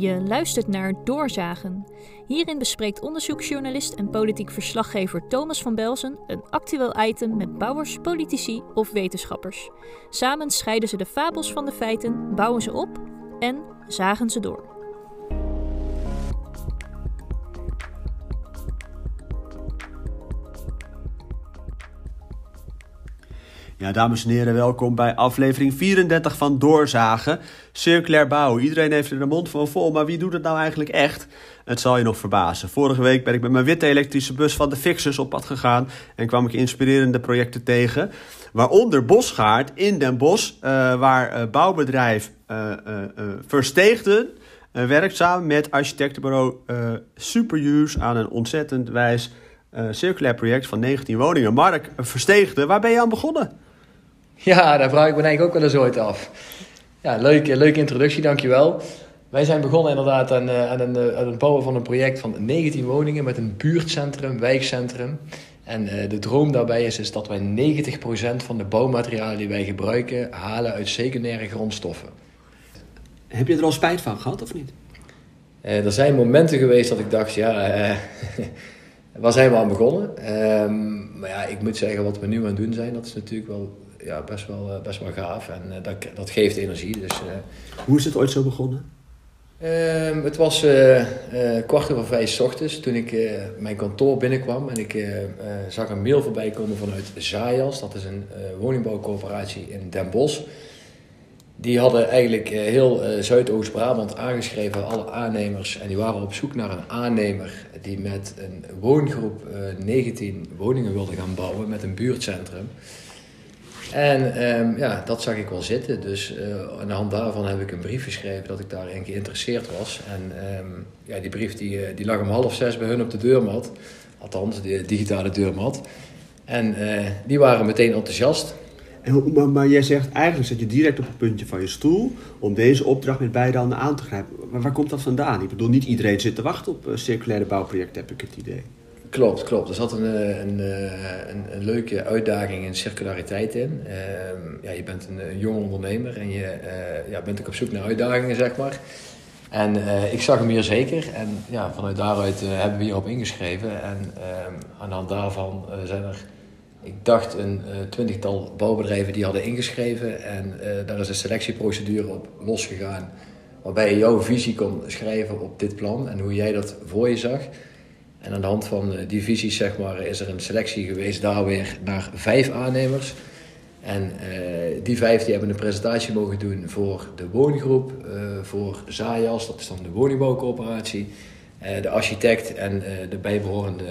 Je luistert naar Doorzagen. Hierin bespreekt onderzoeksjournalist en politiek verslaggever Thomas van Belzen een actueel item met bouwers, politici of wetenschappers. Samen scheiden ze de fabels van de feiten, bouwen ze op en zagen ze door. Ja, dames en heren, welkom bij aflevering 34 van Doorzagen. Circulair bouwen. Iedereen heeft er de mond van vol, maar wie doet het nou eigenlijk echt? Het zal je nog verbazen. Vorige week ben ik met mijn witte elektrische bus van de Fixers op pad gegaan en kwam ik inspirerende projecten tegen. Waaronder Bosgaard in Den Bosch, uh, waar uh, bouwbedrijf uh, Versteegden werkt samen met architectenbureau Superuse aan een ontzettend wijs circulair project van 19 woningen. Mark Versteegde, waar ben je aan begonnen? Ja, daar vraag ik me eigenlijk ook wel eens ooit af. Ja, leuke, leuke introductie, dankjewel. Wij zijn begonnen inderdaad aan, uh, aan, een, uh, aan het bouwen van een project van 19 woningen met een buurtcentrum, wijkcentrum. En de droom daarbij is, is dat wij 90% van de bouwmaterialen die wij gebruiken halen uit secundaire grondstoffen. Heb je er al spijt van gehad of niet? er zijn momenten geweest dat ik dacht, ja, waar zijn we aan begonnen? Um, maar ja, ik moet zeggen, wat we nu aan het doen zijn, dat is natuurlijk wel ja, best, wel, best wel gaaf. En dat, dat geeft energie. Dus, Hoe is het ooit zo begonnen? Uh, het was uh, uh, kwart over vijf s ochtends toen ik uh, mijn kantoor binnenkwam en ik zag een mail voorbij komen vanuit Zayas. Dat is een woningbouwcoöperatie in Den Bosch. Die hadden eigenlijk heel Zuidoost-Brabant aangeschreven, alle aannemers. En die waren op zoek naar een aannemer die met een woongroep 19 woningen wilde gaan bouwen met een buurtcentrum. En um, ja, dat zag ik wel zitten. Dus uh, aan de hand daarvan heb ik een brief geschreven dat ik daarin geïnteresseerd was. En um, ja, die brief die, die lag om half zes bij hun op de deurmat. Althans, de digitale deurmat. En uh, die waren meteen enthousiast. En, maar, jij zegt eigenlijk zit je direct op het puntje van je stoel om deze opdracht met beide handen aan te grijpen. Maar waar komt dat vandaan? Ik bedoel, niet iedereen zit te wachten op circulaire bouwprojecten, heb ik het idee. Klopt, klopt. Er zat een, een, een, een leuke uitdaging in circulariteit in. Uh, ja, je bent een, een jong ondernemer en je uh, ja, bent ook op zoek naar uitdagingen, zeg maar. En ik zag hem hier zeker. En ja, vanuit daaruit hebben we hierop ingeschreven. En ehm, aan de hand daarvan zijn er, ik dacht, een twintigtal bouwbedrijven die hadden ingeschreven. En daar is een selectieprocedure op losgegaan. Waarbij je jouw visie kon schrijven op dit plan en hoe jij dat voor je zag. En aan de hand van die visies zeg maar, is er een selectie geweest daar weer naar vijf aannemers. En uh, die vijf die hebben een presentatie mogen doen voor de woongroep, uh, voor Zayas, dat is dan de woningbouwcoöperatie, uh, de architect en de bijbehorende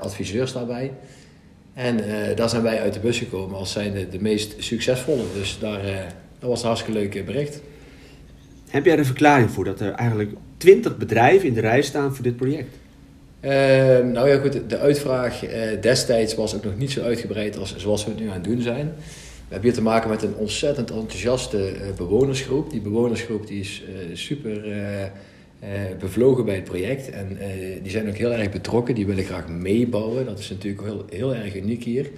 adviseurs daarbij. En daar zijn wij uit de bus gekomen als zijnde de meest succesvolle. Dus daar, dat was een hartstikke leuk bericht. Heb jij er een verklaring voor dat er eigenlijk twintig bedrijven in de rij staan voor dit project? Uh, nou ja, goed, de uitvraag uh, destijds was ook nog niet zo uitgebreid als zoals we het nu aan het doen zijn. We hebben hier te maken met een ontzettend enthousiaste uh, bewonersgroep. Die bewonersgroep die is super bevlogen bij het project en die zijn ook heel erg betrokken. Die willen graag meebouwen. Dat is natuurlijk heel, heel erg uniek hier.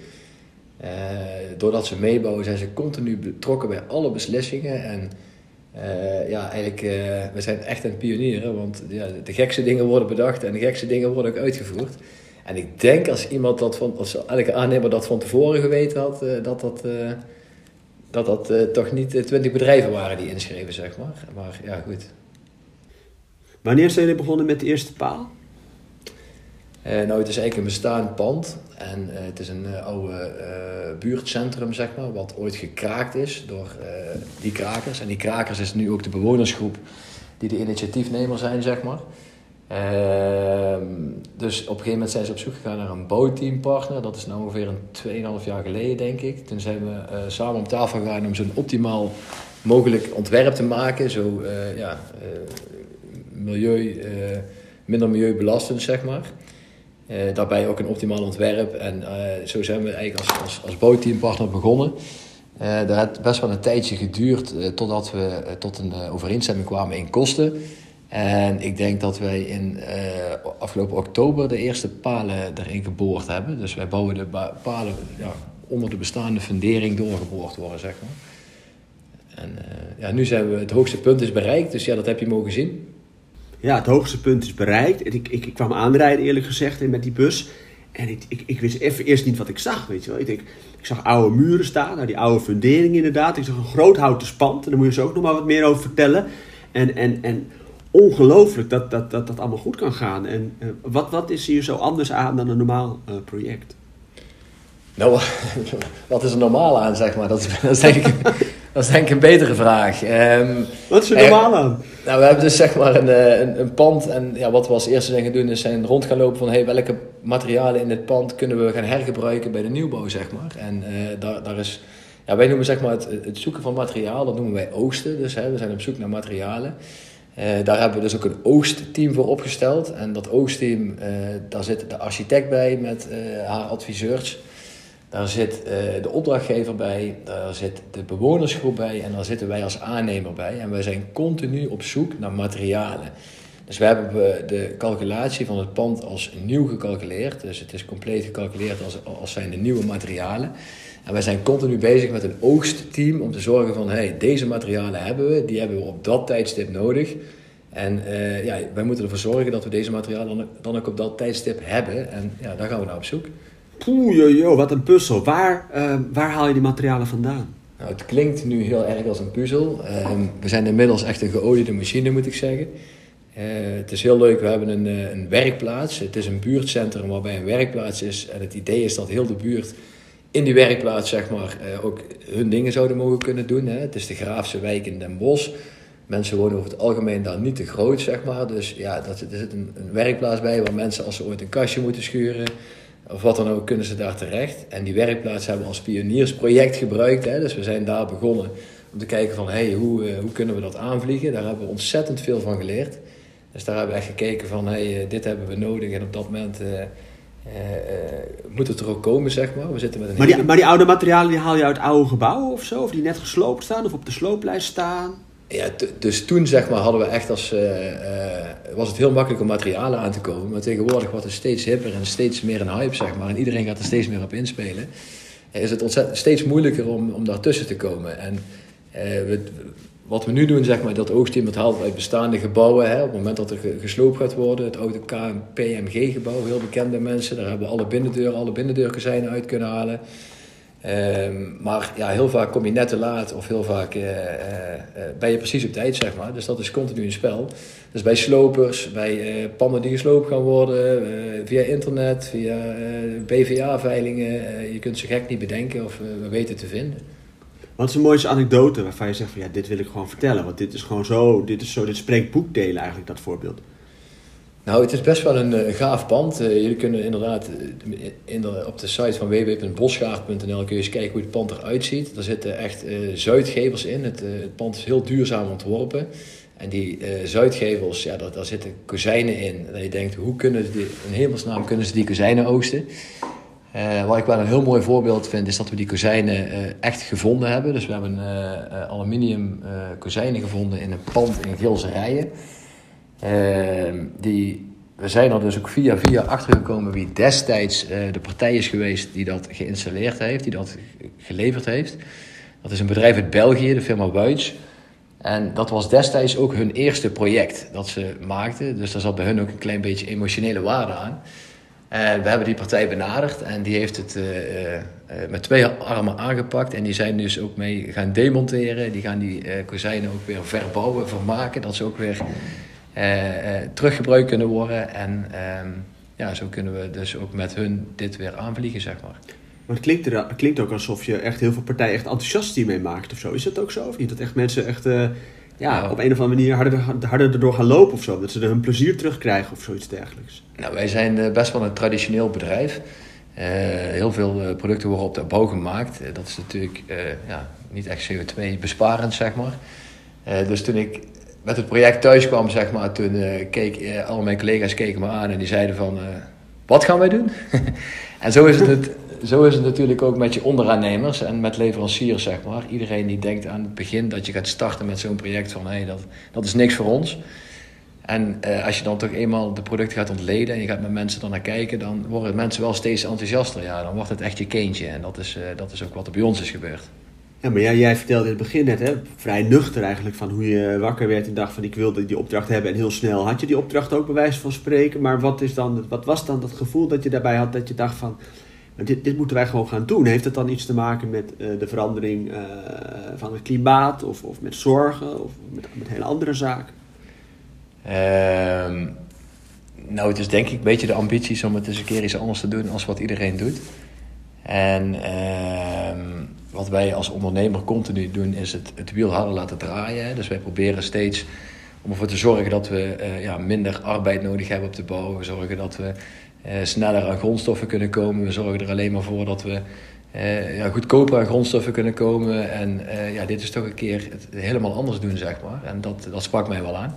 doordat ze meebouwen zijn ze continu betrokken bij alle beslissingen en uh, ja, eigenlijk, uh, we zijn echt een pionieren, want ja, de gekste dingen worden bedacht en de gekste dingen worden ook uitgevoerd. En ik denk als iemand dat van, als elke aannemer dat van tevoren geweten had, uh, dat dat, dat, dat toch niet twintig bedrijven waren die inschreven, zeg maar. Maar ja, goed. Wanneer zijn jullie begonnen met de eerste paal? Uh, nou, het is eigenlijk een bestaand pand. En uh, het is een uh, oude buurtcentrum, zeg maar, wat ooit gekraakt is door die krakers. En die krakers is nu ook de bewonersgroep die de initiatiefnemer zijn, zeg maar. Ehm, dus op een gegeven moment zijn ze op zoek gegaan naar een bouwteampartner. Dat is nu ongeveer een 2,5 jaar geleden, denk ik. Toen zijn we samen om tafel gegaan om zo'n optimaal mogelijk ontwerp te maken. Zo, ja, milieu, minder milieubelastend, zeg maar. Uh, daarbij ook een optimaal ontwerp. En uh, zo zijn we eigenlijk als, als, als bouwteampartner begonnen. Uh, dat heeft best wel een tijdje geduurd totdat we tot een overeenstemming kwamen in kosten. En ik denk dat wij in afgelopen oktober de eerste palen erin geboord hebben. Dus wij bouwen de palen ja, onder de bestaande fundering doorgeboord worden, zeg maar. En ja, nu zijn we, het hoogste punt is bereikt, dus ja, dat heb je mogen zien. Ja, het hoogste punt is bereikt. En ik, ik, ik kwam aanrijden eerlijk gezegd met die bus. En ik, ik, ik wist even eerst niet wat ik zag, weet je wel. Ik, ik zag oude muren staan, nou, die oude fundering inderdaad. Ik zag een groot houten spand, en daar moet je zo ook nog maar wat meer over vertellen. En, en, en ongelooflijk dat dat, dat dat allemaal goed kan gaan. En uh, wat, wat is hier zo anders aan dan een normaal uh, project? Nou, wat is er normaal aan, zeg maar? Dat is, dat is, denk, ik, dat is denk ik een betere vraag. Um, wat is er normaal aan? Nou, we hebben dus zeg maar een, een, een, pand. En ja, wat we als eerste zijn gaan doen, is zijn rond gaan lopen van... Hey, welke materialen in dit pand kunnen we gaan hergebruiken bij de nieuwbouw, zeg maar. En uh, daar, daar is... Ja, wij noemen zeg maar het, het zoeken van materiaal, dat noemen wij oogsten. Dus hè, we zijn op zoek naar materialen. Uh, daar hebben we dus ook een oogstteam voor opgesteld. En dat oogstteam, uh, daar zit de architect bij met haar adviseurs... Daar zit uh, de opdrachtgever bij, daar zit de bewonersgroep bij en daar zitten wij als aannemer bij. En wij zijn continu op zoek naar materialen. Dus we hebben de calculatie van het pand als nieuw gecalculeerd. Dus het is compleet gecalculeerd als, als zijn de nieuwe materialen. En wij zijn continu bezig met een oogstteam om te zorgen van... Hey, deze materialen hebben we, die hebben we op dat tijdstip nodig. En uh, ja, wij moeten ervoor zorgen dat we deze materialen dan ook op dat tijdstip hebben. En ja, daar gaan we naar op zoek. Poeh, wat een puzzel. Waar, uh, waar haal je die materialen vandaan? Nou, het klinkt nu heel erg als een puzzel. Uh, we zijn inmiddels echt een geoliede machine, moet ik zeggen. Uh, het is heel leuk, we hebben een, een werkplaats. Het is een buurtcentrum waarbij een werkplaats is. En het idee is dat heel de buurt in die werkplaats zeg maar, ook hun dingen zouden mogen kunnen doen. Hè. Het is de Graafse wijk in Den Bosch. Mensen wonen over het algemeen daar niet te groot, zeg maar. Dus ja, dat, er zit een, een werkplaats bij waar mensen als ze ooit een kastje moeten schuren of wat dan ook, kunnen ze daar terecht. En die werkplaats hebben we als pioniersproject gebruikt. Hè. Dus we zijn daar begonnen om te kijken van, hey, hoe, uh, hoe kunnen we dat aanvliegen? Daar hebben we ontzettend veel van geleerd. Dus daar hebben we echt gekeken van, hey, uh, dit hebben we nodig. En op dat moment uh, moet het er ook komen, zeg maar. We zitten met een maar, die, maar die oude materialen die haal je uit oude gebouwen of zo? Of die net gesloopt staan of op de slooplijst staan? Ja, dus toen zeg maar hadden we echt als, uh, uh, was het heel makkelijk om materialen aan te komen. Maar tegenwoordig wordt het steeds hipper en steeds meer een hype zeg maar. En iedereen gaat er steeds meer op inspelen. Is het steeds moeilijker om, om daartussen te komen. En we, wat we nu doen zeg maar, dat oogsteam dat haalt uit bestaande gebouwen. Hè, op het moment dat er gesloopt gaat worden. Het oude KMPMG gebouw, heel bekend bij mensen. Daar hebben we alle binnendeuren, alle binnendeurkozijnen uit kunnen halen. Um, maar ja, heel vaak kom je net te laat of heel vaak uh, uh, ben je precies op tijd, zeg maar. Dus dat is continu een spel. Dus bij slopers, bij panden die gesloopt gaan worden, via internet, via BVA-veilingen. je kunt ze gek niet bedenken of we weten te vinden. Wat is de mooiste anekdote waarvan je zegt van ja, dit wil ik gewoon vertellen. Want dit is gewoon zo, dit is zo, dit spreekt boekdelen eigenlijk, dat voorbeeld. Nou, het is best wel een, een gaaf pand. Uh, jullie kunnen inderdaad in de, op de site van www.bosgaard.nl kun je eens kijken hoe het pand eruit ziet. Er zitten echt zuidgevels in. Het, het, pand is heel duurzaam ontworpen. En die zuidgevels, ja, daar, daar, zitten kozijnen in. En je denkt, hoe kunnen ze die, in hemelsnaam kunnen ze die kozijnen oogsten? wat ik wel een heel mooi voorbeeld vind, is dat we die kozijnen echt gevonden hebben. Dus we hebben aluminium kozijnen gevonden in een pand in Gilse Rijen. Uh, die, we zijn er dus ook via via achtergekomen wie destijds uh, de partij is geweest die dat geïnstalleerd heeft, die dat geleverd heeft. Dat is een bedrijf uit België, de firma Wuits. En dat was destijds ook hun eerste project dat ze maakten. Dus daar zat bij hun ook een klein beetje emotionele waarde aan. We hebben die partij benaderd en die heeft het uh, uh, met twee armen aangepakt. En die zijn dus ook mee gaan demonteren. Die gaan die kozijnen ook weer verbouwen, vermaken. Dat ze ook weer teruggebruikt kunnen worden. En ehm, ja, zo kunnen we dus ook met hun dit weer aanvliegen, zeg maar. Maar het klinkt, er, het klinkt ook alsof je echt heel veel partijen echt enthousiast hiermee maakt of zo. Is dat ook zo of niet? Dat echt mensen echt uh, ja, nou, op een of andere manier harder, harder erdoor gaan lopen of zo? Dat ze er hun plezier terugkrijgen of zoiets dergelijks? Nou, wij zijn best wel een traditioneel bedrijf. Uh, heel veel producten worden op de bouw gemaakt. dat is natuurlijk uh, ja, niet echt CO2 besparend, zeg maar. dus toen ik met het project thuis kwam, zeg maar, toen uh, keek, uh, al mijn collega's keken me aan en die zeiden van, uh, wat gaan wij doen? en zo is, het, het, zo is het natuurlijk ook met je onderaannemers en met leveranciers, zeg maar. Iedereen die denkt aan het begin dat je gaat starten met zo'n project van, hé, hey, dat, dat is niks voor ons. En als je dan toch eenmaal de producten gaat ontleden en je gaat met mensen er naar kijken, dan worden mensen wel steeds enthousiaster. Ja, dan wordt het echt je kindje en dat is, dat is ook wat er bij ons is gebeurd. Ja, maar jij, vertelde in het begin net, hè, vrij nuchter eigenlijk, van hoe je wakker werd en dacht van ik wilde die opdracht hebben en heel snel had je die opdracht ook bij wijze van spreken. Maar wat, is dan, wat was dan dat gevoel dat je daarbij had dat je dacht van dit, dit moeten wij gewoon gaan doen? Heeft het dan iets te maken met uh, de verandering uh, van het klimaat of, of met zorgen of met, met hele andere zaken? Um, nou, het is denk ik een beetje de ambitie om het eens een keer iets anders te doen als wat iedereen doet. En uh, wat wij als ondernemer continu doen, is het, het wiel harder laten draaien. Dus wij proberen steeds om ervoor te zorgen dat we uh, ja, minder arbeid nodig hebben op de bouw. We zorgen dat we uh, sneller aan grondstoffen kunnen komen. We zorgen er alleen maar voor dat we uh, ja, goedkoper aan grondstoffen kunnen komen. En ja, dit is toch een keer het helemaal anders doen, zeg maar. En dat, dat sprak mij wel aan.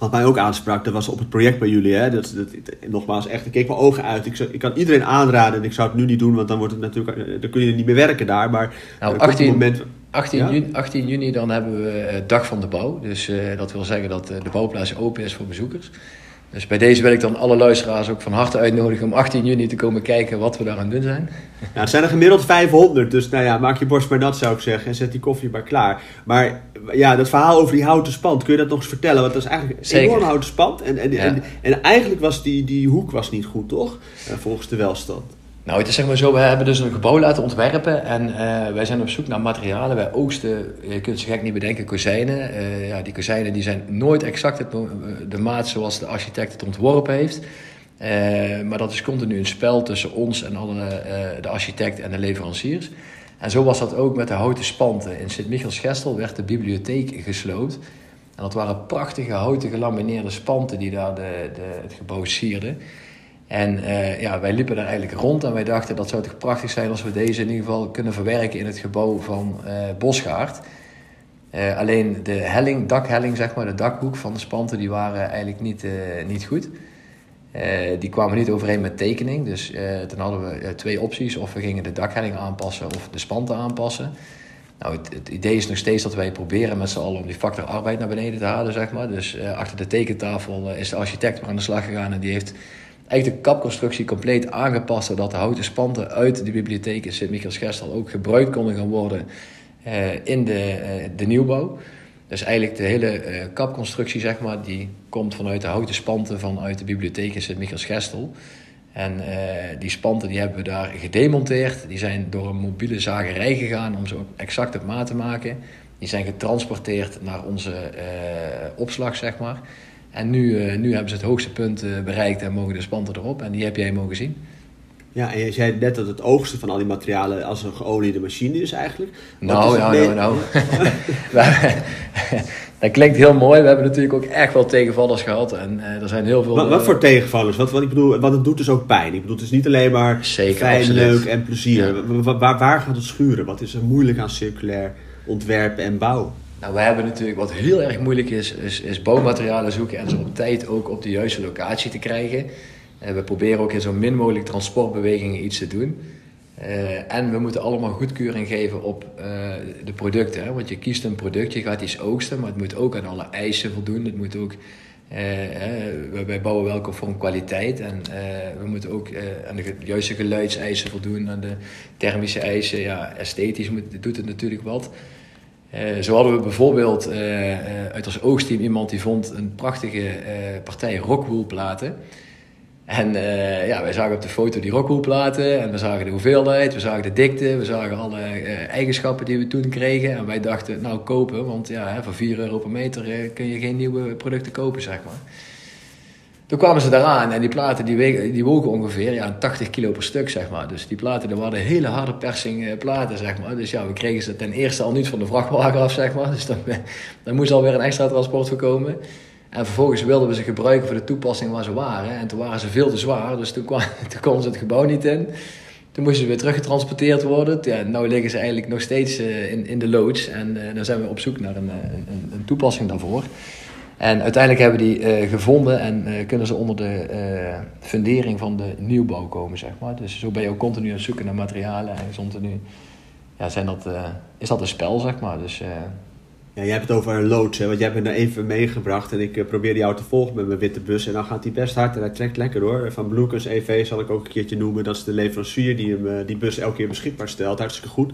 Wat mij ook aansprak, dat was op het project bij jullie. Hè? Dat, dat, nogmaals, echt, ik keek mijn ogen uit. Ik, ik kan iedereen aanraden, en ik zou het nu niet doen, want dan, wordt het natuurlijk, dan kun je niet meer werken daar. Maar nou, 18, moment, 18, ja? juni, 18 juni dan hebben we Dag van de Bouw. Dus uh, dat wil zeggen dat de bouwplaats open is voor bezoekers. Dus bij deze wil ik dan alle luisteraars ook van harte uitnodigen om 18 juni te komen kijken wat we daar aan doen zijn. Ja, het zijn er gemiddeld 500, dus nou ja, maak je borst maar nat zou ik zeggen en zet die koffie maar klaar. Maar ja, dat verhaal over die houten spand, kun je dat nog eens vertellen? Want dat is eigenlijk een Zeker. enorm houten spand en, en, ja. en, en, eigenlijk was die, die hoek was niet goed, toch? Uh, volgens de welstand. Nou, het is zeg maar zo, we hebben dus een gebouw laten ontwerpen en uh, wij zijn op zoek naar materialen. Wij oogsten, je kunt ze gek niet bedenken, kozijnen. Uh, ja, die kozijnen die zijn nooit exact het, de maat zoals de architect het ontworpen heeft. Maar dat is continu een spel tussen ons en alle, de architect en de leveranciers. En zo was dat ook met de houten spanten. In Sint-Michels-Gestel werd de bibliotheek gesloopt. En dat waren prachtige houten gelamineerde spanten die daar de, de, het gebouw sierden. En uh, ja, wij liepen daar eigenlijk rond en wij dachten dat zou toch prachtig zijn als we deze in ieder geval kunnen verwerken in het gebouw van uh, Bosgaard. Uh, alleen de helling, dakhelling, zeg maar, de dakhoek van de spanten, die waren eigenlijk niet, niet goed. die kwamen niet overeen met tekening. Dus toen hadden we twee opties. Of we gingen de dakhelling aanpassen of de spanten aanpassen. Nou, het, het, idee is nog steeds dat wij proberen met z'n allen om die factor arbeid naar beneden te halen, zeg maar. Dus achter de tekentafel is de architect maar aan de slag gegaan en die heeft eigenlijk de kapconstructie compleet aangepast, zodat de houten spanten uit de bibliotheek in Sint-Michiels-Gestel ook gebruikt konden gaan worden uh, in de, uh, de nieuwbouw. Dus eigenlijk de hele uh, kapconstructie, zeg maar, die komt vanuit de houten spanten vanuit de bibliotheek in Sint-Michiels-Gestel. En die spanten die hebben we daar gedemonteerd. Die zijn door een mobiele zagerij gegaan om ze exact op maat te maken. Die zijn getransporteerd naar onze opslag, zeg maar. En nu, uh, nu hebben ze het hoogste punt uh, bereikt en mogen de spanten erop. En die heb jij mogen zien. Ja, en je zei net dat het oogsten van al die materialen als een geoliede machine is eigenlijk. nou, ja, nou, nou. dat klinkt heel mooi. We hebben natuurlijk ook echt wel tegenvallers gehad. En uh, er zijn heel veel... Wat, wat voor tegenvallers? Wat, wat, ik bedoel, wat het doet dus ook pijn. Ik bedoel, het is niet alleen maar Zeker, fijn, leuk en plezier. Ja. Waar, waar gaat het schuren? Wat is er moeilijk aan circulair ontwerpen en bouwen? Nou, we hebben natuurlijk wat heel erg moeilijk is, is, bouwmaterialen zoeken en ze op tijd ook op de juiste locatie te krijgen. Uh, we proberen ook in zo min mogelijk transportbewegingen iets te doen. Uh, en we moeten allemaal goedkeuring geven op uh, de producten. Hè? Want je kiest een product, je gaat iets oogsten, maar het moet ook aan alle eisen voldoen. Het moet ook, wij bouwen wel conform kwaliteit en we moeten ook aan de juiste geluidseisen voldoen, aan de thermische eisen. Ja, esthetisch moet, doet het natuurlijk wat. Uh, zo hadden we bijvoorbeeld uh, uh, uit ons oogsteam iemand die vond een prachtige partij rockwoolplaten. En ja, wij zagen op de foto die rockwoolplaten en we zagen de hoeveelheid, we zagen de dikte, we zagen alle eigenschappen die we toen kregen. En wij dachten, nou kopen, want ja, voor 4 euro per meter kun je geen nieuwe producten kopen, zeg maar. Toen kwamen ze daaraan en die platen die, die wogen ongeveer ja, 80 kilo per stuk, zeg maar. Dus die platen, dat waren hele harde persing eh, platen, zeg maar. Dus ja, we kregen ze ten eerste al niet van de vrachtwagen af, zeg maar. Dus dan, dan moest alweer een extra transport voor komen. En vervolgens wilden we ze gebruiken voor de toepassing waar ze waren. En toen waren ze veel te zwaar, dus toen, kwam, toen konden ze het gebouw niet in. Toen moesten ze weer teruggetransporteerd worden. Ja, nu liggen ze eigenlijk nog steeds uh, in, in de loods. En uh, dan zijn we op zoek naar een, een toepassing daarvoor. En uiteindelijk hebben die uh, gevonden en uh, kunnen ze onder de uh, fundering van de nieuwbouw komen, zeg maar. Dus zo ben je ook continu aan het zoeken naar materialen en continu ja, zijn dat, is dat een spel, zeg maar. Dus, ja, jij hebt het over een loods, hè? want jij hebt me er even meegebracht en ik probeerde jou te volgen met mijn witte bus. En dan gaat hij best hard en hij trekt lekker hoor. Van Bloekers EV zal ik ook een keertje noemen. Dat is de leverancier die hem, die bus elke keer beschikbaar stelt. Hartstikke goed.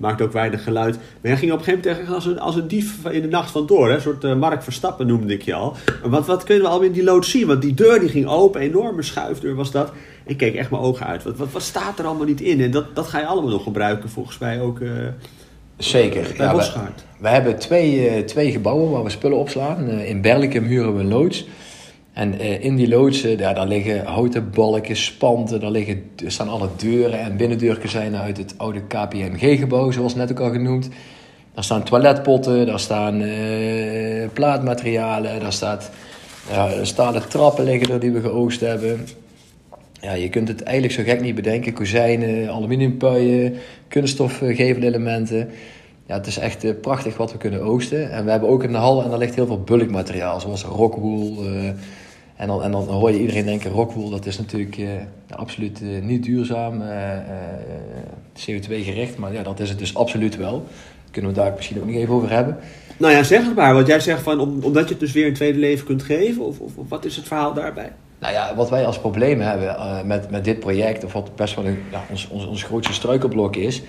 Maakt ook weinig geluid. Maar jij ging op een gegeven moment als een, als een dief in de nacht van door. Hè? Een soort uh, Mark Verstappen noemde ik je al. Wat, wat kunnen we al in die loods zien? Want die deur die ging open, enorme schuifdeur was dat. Ik keek echt mijn ogen uit. Wat, wat, wat staat er allemaal niet in? En dat, dat ga je allemaal nog gebruiken volgens mij ook. Uh, Zeker. Bij ja, we, we, hebben twee, uh, twee gebouwen waar we spullen opslaan. in Berlikum huren we een loods. En uh, in die loodsen, daar liggen houten balken, spanten, daar, liggen, staan alle deuren en binnendeurkezijnen uit het oude KPMG-gebouw, zoals net ook al genoemd. Daar staan toiletpotten, daar staan uh, plaatmaterialen, daar staat, stalen trappen liggen er die we geoogst hebben. Ja, je kunt het eigenlijk zo gek niet bedenken. Kozijnen, aluminiumpuien, kunststofgevelelementen. Ja, het is echt prachtig wat we kunnen oogsten. En we hebben ook in de hal, en daar ligt heel veel bulkmateriaal, zoals rockwool, en dan, en dan hoor je iedereen denken, rockwool, dat is natuurlijk uh, absoluut uh, niet duurzaam, uh, CO2-gericht. Maar ja, dat is het dus absoluut wel. Kunnen we daar misschien ook nog even over hebben. Nou ja, zeg het maar. Want jij zegt van, om, omdat je het dus weer een tweede leven kunt geven, of, of, of wat is het verhaal daarbij? Nou ja, wat wij als probleem hebben met, met dit project, of wat best wel een, ja, ons, ons, ons grootste struikelblok is,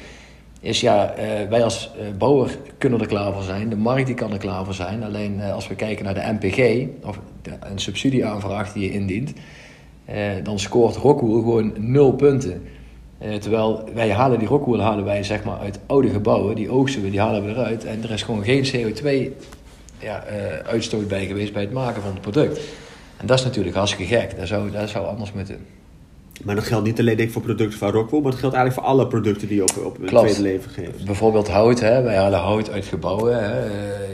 is ja, uh, wij als uh, bouwer kunnen er klaar voor zijn. De markt die kan er klaar voor zijn. Alleen uh, als we kijken naar de MPG, of een subsidieaanvraag die je indient, dan scoort Rockwool gewoon nul punten. terwijl wij halen die Rockwool halen wij zeg maar uit oude gebouwen, die oogsten we, die halen we eruit. En er is gewoon geen CO2 ja, uitstoot bij geweest bij het maken van het product. En dat is natuurlijk hartstikke gek. Dat zou, dat zou anders moeten. Maar dat geldt niet alleen denk ik, voor producten van Rockwell, maar dat geldt eigenlijk voor alle producten die je op, op een tweede leven geeft. Bijvoorbeeld hout, hè? wij halen hout uit gebouwen. Hè?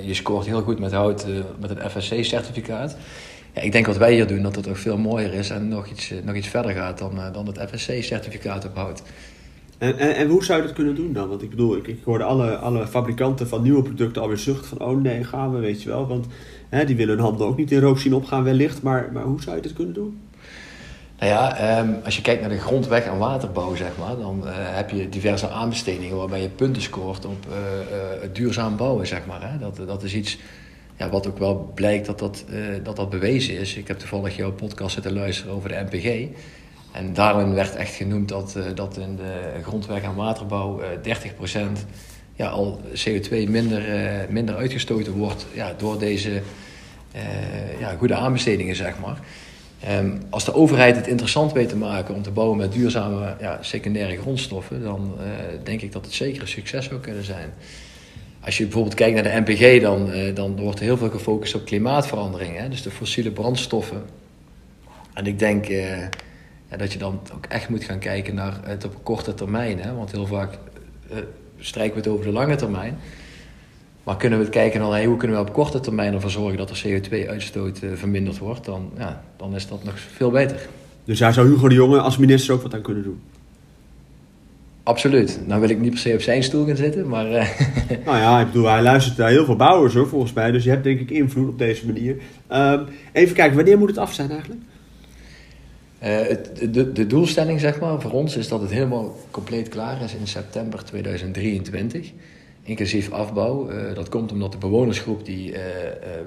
Je scoort heel goed met hout uh, met een FSC-certificaat. Ja, ik denk wat wij hier doen, dat het nog veel mooier is en nog iets, nog iets verder gaat dan, uh, dan het FSC-certificaat op hout. En, en, en, hoe zou je dat kunnen doen dan? Want ik bedoel, ik, ik hoorde alle, alle fabrikanten van nieuwe producten alweer zuchten van... oh nee, gaan we, weet je wel. Want hè, die willen hun handen ook niet in rook zien opgaan wellicht. Maar, maar hoe zou je dit kunnen doen? Nou ja, um, als je kijkt naar de grondweg- en waterbouw, zeg maar, dan uh, heb je diverse aanbestedingen waarbij je punten scoort op uh, duurzaam bouwen, zeg maar. Hè. Dat, dat is iets ja, wat ook wel blijkt dat dat, dat dat bewezen is. Ik heb toevallig jouw podcast zitten luisteren over de MPG. En daarin werd echt genoemd dat, dat in de grondweg- en waterbouw 30% ja, al CO2 minder, minder uitgestoten wordt ja, door deze ja, goede aanbestedingen, zeg maar. Um, als de overheid het interessant weet te maken om te bouwen met duurzame ja, secundaire grondstoffen, dan uh, denk ik dat het zeker een succes zou kunnen zijn. Als je bijvoorbeeld kijkt naar de NPG, dan, uh, dan wordt er heel veel gefocust op klimaatverandering, hè? dus de fossiele brandstoffen. En ik denk ja, dat je dan ook echt moet gaan kijken naar het op korte termijn, hè? want heel vaak strijken we het over de lange termijn. Maar kunnen we het kijken naar hoe kunnen we op korte termijn ervoor zorgen dat er CO2-uitstoot uh, verminderd wordt, dan, ja, dan is dat nog veel beter. Dus daar zou Hugo de Jonge als minister ook wat aan kunnen doen? Absoluut. Nou wil ik niet per se op zijn stoel gaan zitten, maar... Uh... Nou ja, ik bedoel, hij luistert naar heel veel bouwers hoor, volgens mij. Dus je hebt denk ik invloed op deze manier. Um, even kijken, wanneer moet het af zijn eigenlijk? Uh, het, de, de doelstelling zeg maar, voor ons is dat het helemaal compleet klaar is in september 2023 inclusief afbouw. Uh, dat komt omdat de bewonersgroep die uh, uh,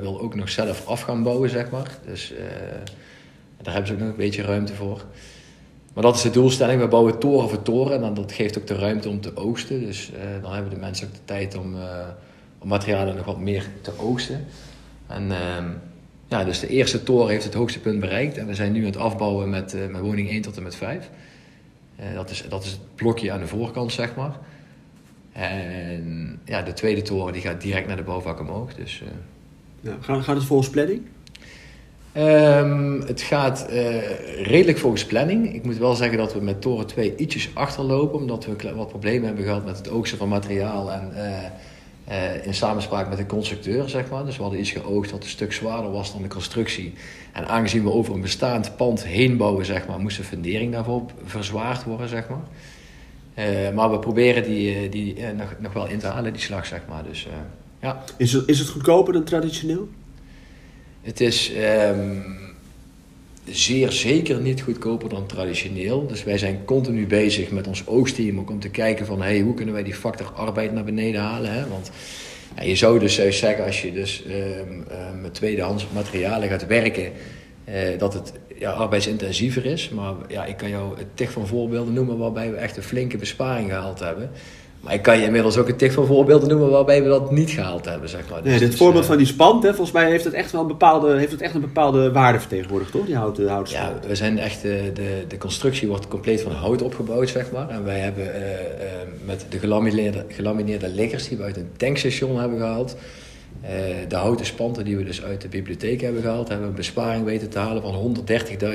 wil ook nog zelf af gaan bouwen, zeg maar. Dus daar hebben ze ook nog een beetje ruimte voor. Maar dat is de doelstelling. We bouwen toren voor toren en dat geeft ook de ruimte om te oogsten. Dus dan hebben de mensen ook de tijd om, om materialen nog wat meer te oogsten. En ehm, ja, dus de eerste toren heeft het hoogste punt bereikt. En we zijn nu aan het afbouwen met, met woning 1 tot en met 5. dat, is, dat is het blokje aan de voorkant, zeg maar. En ja, de tweede toren die gaat direct naar de bouwvak omhoog. Dus, uh... ja, gaat, gaat het volgens planning? Um, het gaat uh, redelijk volgens planning. Ik moet wel zeggen dat we met toren 2 ietsjes achterlopen, omdat we wat problemen hebben gehad met het oogsten van materiaal en uh, in samenspraak met de constructeur, zeg maar. Dus we hadden iets geoogst dat een stuk zwaarder was dan de constructie. En aangezien we over een bestaand pand heen bouwen, zeg maar, moest de fundering daarvoor verzwaard worden, zeg maar. Uh, maar we proberen die, eh, die uh, nog, nog wel in te halen, die slag, zeg maar. Dus, ja. is, het, is het goedkoper dan traditioneel? Het is um, zeer zeker niet goedkoper dan traditioneel. Dus wij zijn continu bezig met ons oogsteam ook om te kijken van... Hey, hoe kunnen wij die factor arbeid naar beneden halen? Hè? Want ja, je zou dus zeggen, als je dus um, met tweedehands materialen gaat werken... dat het ja, arbeidsintensiever is. Maar ja, ik kan jou tig van voorbeelden noemen waarbij we echt een flinke besparing gehaald hebben. Maar ik kan je inmiddels ook een tik van voorbeelden noemen waarbij we dat niet gehaald hebben, zeg maar. Dus nee, dit voorbeeld van die spand, hè, volgens mij heeft het echt wel een bepaalde, heeft het echt een bepaalde waarde vertegenwoordigd, toch? Die houten, houten Ja, we zijn echt, de, de, de constructie wordt compleet van hout opgebouwd, zeg maar. En wij hebben uh, uh, met de gelamineerde, gelamineerde liggers die we uit een tankstation hebben gehaald, de houten spanten die we dus uit de bibliotheek hebben gehaald, hebben we een besparing weten te halen van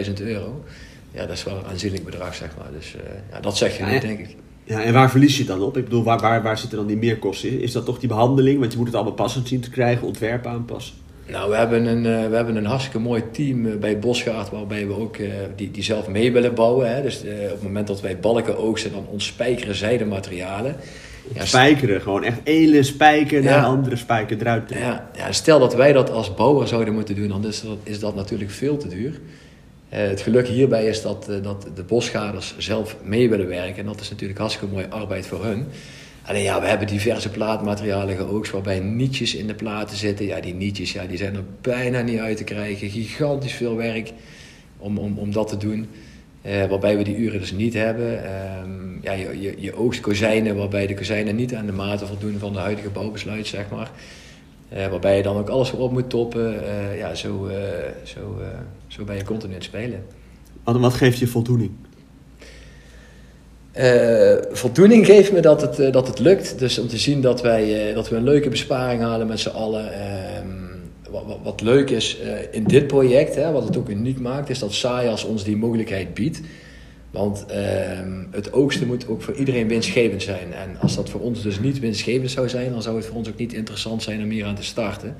130.000 euro. Ja, dat is wel een aanzienlijk bedrag, zeg maar. Dus ja, dat zeg je ja, niet, denk ik. Ja, en waar verlies je het dan op? Ik bedoel, waar, waar, waar zitten dan die meerkosten in? Is dat toch die behandeling? Want je moet het allemaal passend zien te krijgen, ontwerpen aanpassen. Nou, we hebben een, uh, we hebben een hartstikke mooi team bij Bosgaard waarbij we ook die, die zelf mee willen bouwen. Hè. Dus op het moment dat wij balken oogsten, dan ontspijkeren zij de materialen. Ja, spijkeren, gewoon echt ene spijker naar ja, andere spijker eruit. Ja, ja, stel dat wij dat als bouwer zouden moeten doen, dan is dat, is dat natuurlijk veel te duur. Uh, het geluk hierbij is dat, uh, dat de bosgaders zelf mee willen werken. En dat is natuurlijk hartstikke mooie arbeid voor hun. Alleen ja, we hebben diverse plaatmaterialen geoogst waarbij nietjes in de platen zitten. Ja, die nietjes ja, die zijn er bijna niet uit te krijgen. Gigantisch veel werk om, om, om dat te doen. Uh, waarbij we die uren dus niet hebben. Um, ja, je, je, je oogst kozijnen waarbij de kozijnen niet aan de mate voldoen van de huidige bouwbesluit, zeg maar. Uh, waarbij je dan ook alles op moet toppen. Uh, ja, zo, zo, zo ben je continu aan het spelen. Wat, wat geeft je voldoening? voldoening geeft me dat het, dat het lukt. Dus om te zien dat, wij, dat we een leuke besparing halen met z'n allen. Ehm, wat, wat, leuk is in dit project, hè, wat het ook uniek maakt, is dat SAIAS ons die mogelijkheid biedt. Want uh, het oogsten moet ook voor iedereen winstgevend zijn. En als dat voor ons dus niet winstgevend zou zijn, dan zou het voor ons ook niet interessant zijn om hier aan te starten.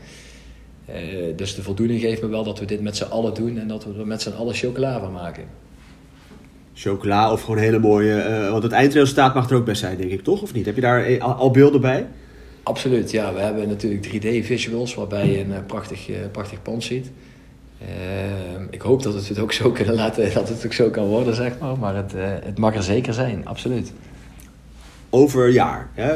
Uh, dus de voldoening geeft me wel dat we dit met z'n allen doen en dat we er met z'n allen chocola van maken. Chocola of gewoon hele mooie. Uh, want het eindresultaat mag er ook best zijn, denk ik, toch? Of niet? Heb je daar al beelden bij? Absoluut, ja. We hebben natuurlijk 3D-visuals waarbij je een prachtig, prachtig pand ziet. Uh, ik hoop dat het het ook zo kunnen laten, dat het ook zo kan worden, zeg maar. Maar het, uh, het mag er zeker zijn, absoluut. Over een jaar hè,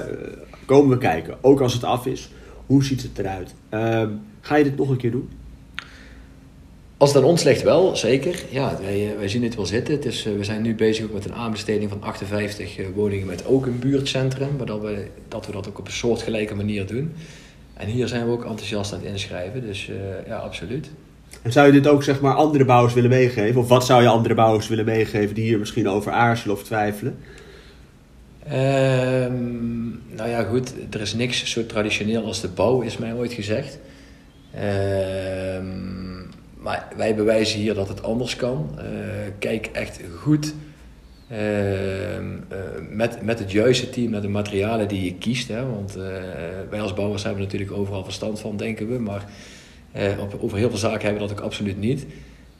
komen we kijken, ook als het af is. Hoe ziet het eruit? Uh, ga je dit nog een keer doen? Als het aan ons ligt wel, zeker. Ja, wij, wij zien het wel zitten. Het is, we zijn nu bezig ook met een aanbesteding van 58 woningen met ook een buurtcentrum. Maar dat we, dat we dat ook op een soortgelijke manier doen. En hier zijn we ook enthousiast aan het inschrijven. Dus ja, absoluut. En zou je dit ook zeg maar andere bouwers willen meegeven? Of wat zou je andere bouwers willen meegeven die hier misschien over aarzelen of twijfelen? Um, nou ja, goed, er is niks zo traditioneel als de bouw, is mij ooit gezegd. Um, maar wij bewijzen hier dat het anders kan. Uh, kijk echt goed uh, uh, met, met het juiste team naar de materialen die je kiest. Hè? Want uh, wij als bouwers hebben natuurlijk overal verstand van, denken we. Maar op, over heel veel zaken hebben we dat ook absoluut niet.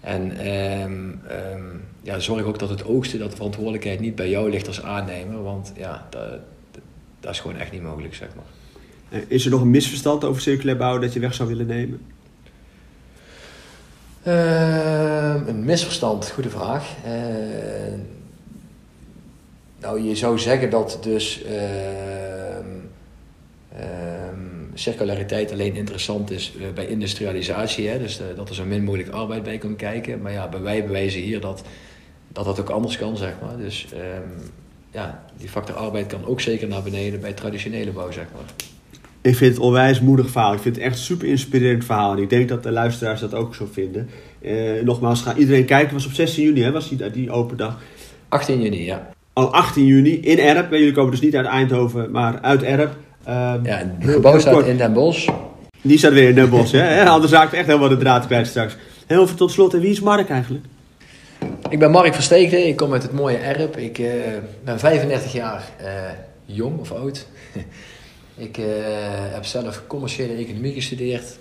En um, um, ja, zorg ook dat het oogsten, dat de verantwoordelijkheid niet bij jou ligt als aannemer. Want ja, dat, dat is gewoon echt niet mogelijk, zeg maar. Eh, is er nog een misverstand over circulair bouwen dat je weg zou willen nemen? Uh, een misverstand, goede vraag. Uh, nou, je zou zeggen dat dus circulariteit alleen interessant is uh, bij industrialisatie. Hè? Dus uh, dat er zo min mogelijk arbeid bij kan kijken. Maar ja, wij bewijzen hier dat, dat dat ook anders kan, zeg maar. Dus ja, die factor arbeid kan ook zeker naar beneden bij traditionele bouw, zeg maar. Ik vind het onwijs moedig verhaal. Ik vind het echt een super inspirerend verhaal. En ik denk dat de luisteraars dat ook zo vinden. Uh, nogmaals, ga iedereen kijken. was op 16 juni, hè? Was die, die open dag? 18 juni, ja. Oh, 18 juni in Erp. Jullie komen dus niet uit Eindhoven, maar uit Erp. Um, ja, het gebouw staat in Den Bosch. Die staat weer in Den Bosch, hè? Anders raakt echt helemaal de draad kwijt straks. Heel veel tot slot, en wie is Mark eigenlijk? Ik ben Mark Versteegde, ik kom uit het mooie Erp. Ik uh, ben 35 jaar uh, jong of oud. ik uh, heb zelf commerciële economie gestudeerd.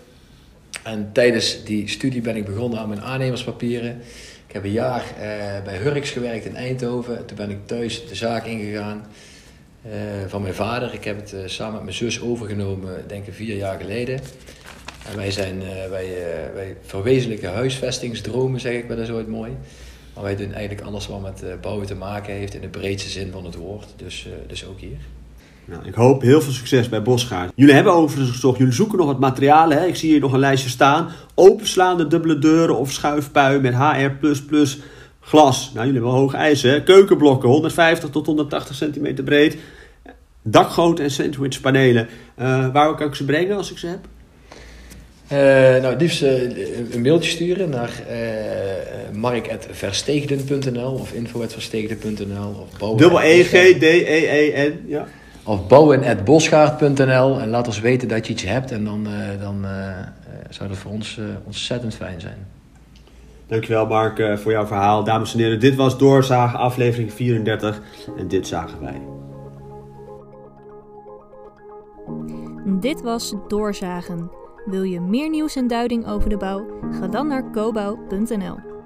En tijdens die studie ben ik begonnen aan mijn aannemerspapieren. Ik heb een jaar bij Hurks gewerkt in Eindhoven. Toen ben ik thuis de zaak ingegaan. Uh, van mijn vader. Ik heb het samen met mijn zus overgenomen, denk ik vier jaar geleden. En wij, zijn, wij, wij verwezenlijken huisvestingsdromen, zeg ik wel eens ooit mooi. Maar wij doen eigenlijk alles wat met bouwen te maken heeft in de breedste zin van het woord. Dus, dus ook hier. Nou, ik hoop heel veel succes bij Bosgaard. Jullie hebben overigens gezocht, jullie zoeken nog wat materialen. Hè? Ik zie hier nog een lijstje staan. Openslaande dubbele deuren of schuifpuien met HR++ glas. Nou, jullie hebben wel hoge eisen. Hè? Keukenblokken, 150 tot 180 centimeter breed. dakgoot en sandwichpanelen. Uh, waar kan ik ze brengen als ik ze heb? Uh, nou, het liefst uh, een mailtje sturen naar uh, mark.versteegden.nl of info.versteegden.nl of. Dubbel E, G, D, E, E, N, ja. Of bouwen.bosgaard.nl en laat ons weten dat je iets hebt en dan, dan zou dat voor ons ontzettend fijn zijn. Dankjewel Mark voor jouw verhaal. Dames en heren, dit was Doorzagen aflevering 34 en dit zagen wij. Dit was Doorzagen. Wil je meer nieuws en duiding over de bouw? Ga dan naar cobouw.nl.